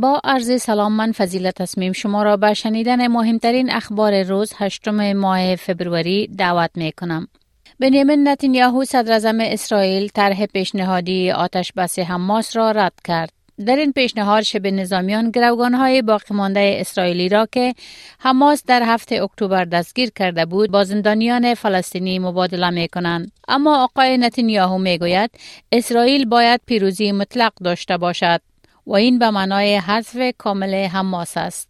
با عرض سلام من فضیلت تصمیم شما را به شنیدن مهمترین اخبار روز هشتم ماه فبروری دعوت می کنم. بنیامین نتانیاهو صدر اسرائیل طرح پیشنهادی آتش بس حماس را رد کرد. در این پیشنهاد شب نظامیان های باقی مانده اسرائیلی را که حماس در هفته اکتبر دستگیر کرده بود با زندانیان فلسطینی مبادله می کنند. اما آقای نتانیاهو می گوید اسرائیل باید پیروزی مطلق داشته باشد. و این به معنای حذف کامل حماس است.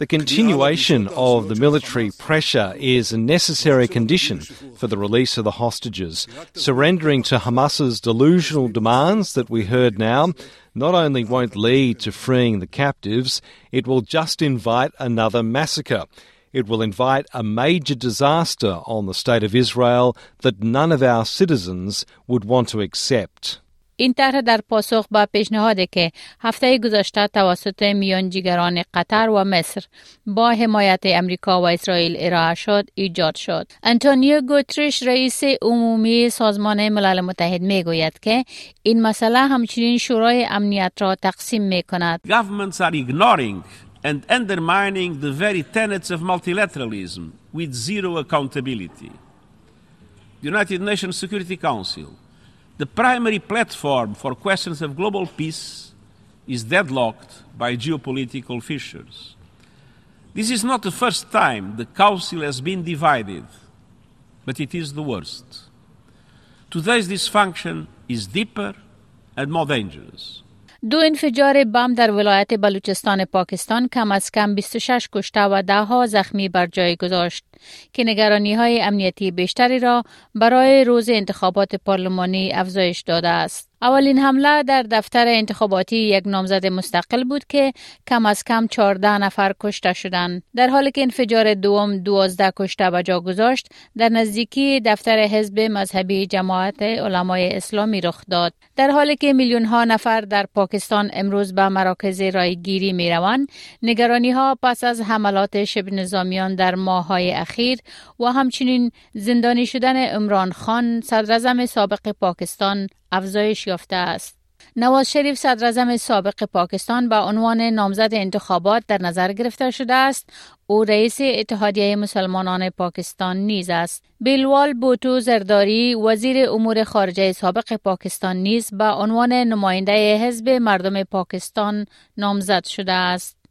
The continuation of the military pressure is a necessary condition for the release of the hostages. Surrendering to Hamas's delusional demands that we heard now not only won't lead to freeing the captives, it will just invite another massacre. It will invite a major disaster on the state of Israel that none of our citizens would want to accept. این طرح در پاسخ به پیشنهادی که هفته گذشته توسط میانجیگران قطر و مصر با حمایت امریکا و اسرائیل ارائه شد ایجاد شد انتونیو گوتریش رئیس عمومی سازمان ملل متحد می گوید که این مسئله همچنین شورای امنیت را تقسیم می کند and undermining the very tenets of multilateralism with zero accountability. The United Nations Security Council, the primary platform for questions of global peace, is deadlocked by geopolitical fissures. This is not the first time the Council has been divided, but it is the worst. Today's dysfunction is deeper and more dangerous. دو انفجار بم در ولایت بلوچستان پاکستان کم از کم 26 کشته و ده ها زخمی بر جای گذاشت که نگرانی های امنیتی بیشتری را برای روز انتخابات پارلمانی افزایش داده است. اولین حمله در دفتر انتخاباتی یک نامزد مستقل بود که کم از کم 14 نفر کشته شدند. در حالی که انفجار دوم 12 کشته به جا گذاشت در نزدیکی دفتر حزب مذهبی جماعت علمای اسلامی رخ داد. در حالی که میلیون ها نفر در پاکستان امروز به مراکز رایگیری می روند نگرانی ها پس از حملات شب نظامیان در ماه های اخیر و همچنین زندانی شدن عمران خان صدر سابق پاکستان افزایش یافته است. نواز شریف صدر سابق پاکستان به عنوان نامزد انتخابات در نظر گرفته شده است. او رئیس اتحادیه مسلمانان پاکستان نیز است. بیلوال بوتو زرداری وزیر امور خارجه سابق پاکستان نیز به عنوان نماینده حزب مردم پاکستان نامزد شده است.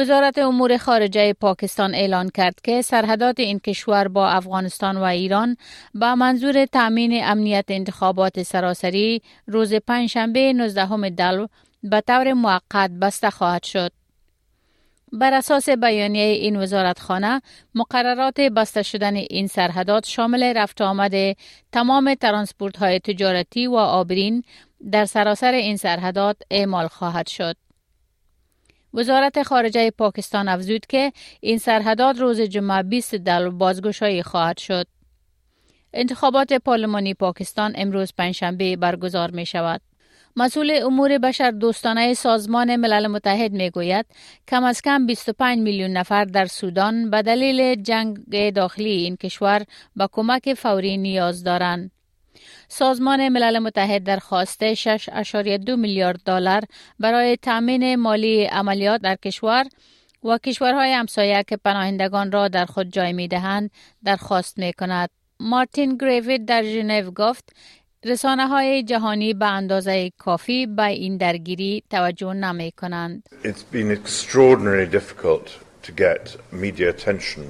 وزارت امور خارجه پاکستان اعلان کرد که سرحدات این کشور با افغانستان و ایران با منظور تأمین امنیت انتخابات سراسری روز پنجشنبه 19 دلو به طور موقت بسته خواهد شد. بر اساس بیانیه این وزارتخانه مقررات بسته شدن این سرحدات شامل رفت آمد تمام ترانسپورت های تجارتی و آبرین در سراسر این سرحدات اعمال خواهد شد. وزارت خارجه پاکستان افزود که این سرحدات روز جمعه 20 دل بازگشایی خواهد شد. انتخابات پارلمانی پاکستان امروز پنجشنبه برگزار می شود. مسئول امور بشر دوستانه سازمان ملل متحد می گوید کم از کم 25 میلیون نفر در سودان به دلیل جنگ داخلی این کشور به کمک فوری نیاز دارند. سازمان ملل متحد درخواسته 6.2 میلیارد دلار برای تامین مالی عملیات در کشور و کشورهای همسایه که پناهندگان را در خود جای می دهند درخواست می کند. مارتین گریوید در ژنو گفت رسانه های جهانی به اندازه کافی به این درگیری توجه نمی کنند. It's been extraordinarily difficult to get media attention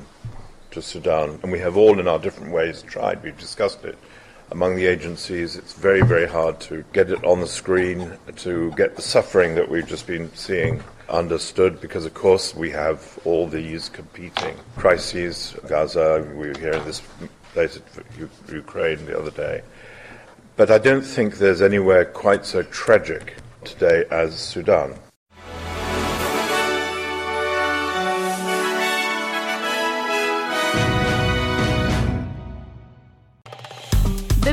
to Sudan and we have all in our different ways tried. We've discussed it. Among the agencies. It's very, very hard to get it on the screen, to get the suffering that we've just been seeing understood because, of course, we have all these competing crises. Gaza, we were here in this place Ukraine the other day. But I don't think there's anywhere quite so tragic today as Sudan.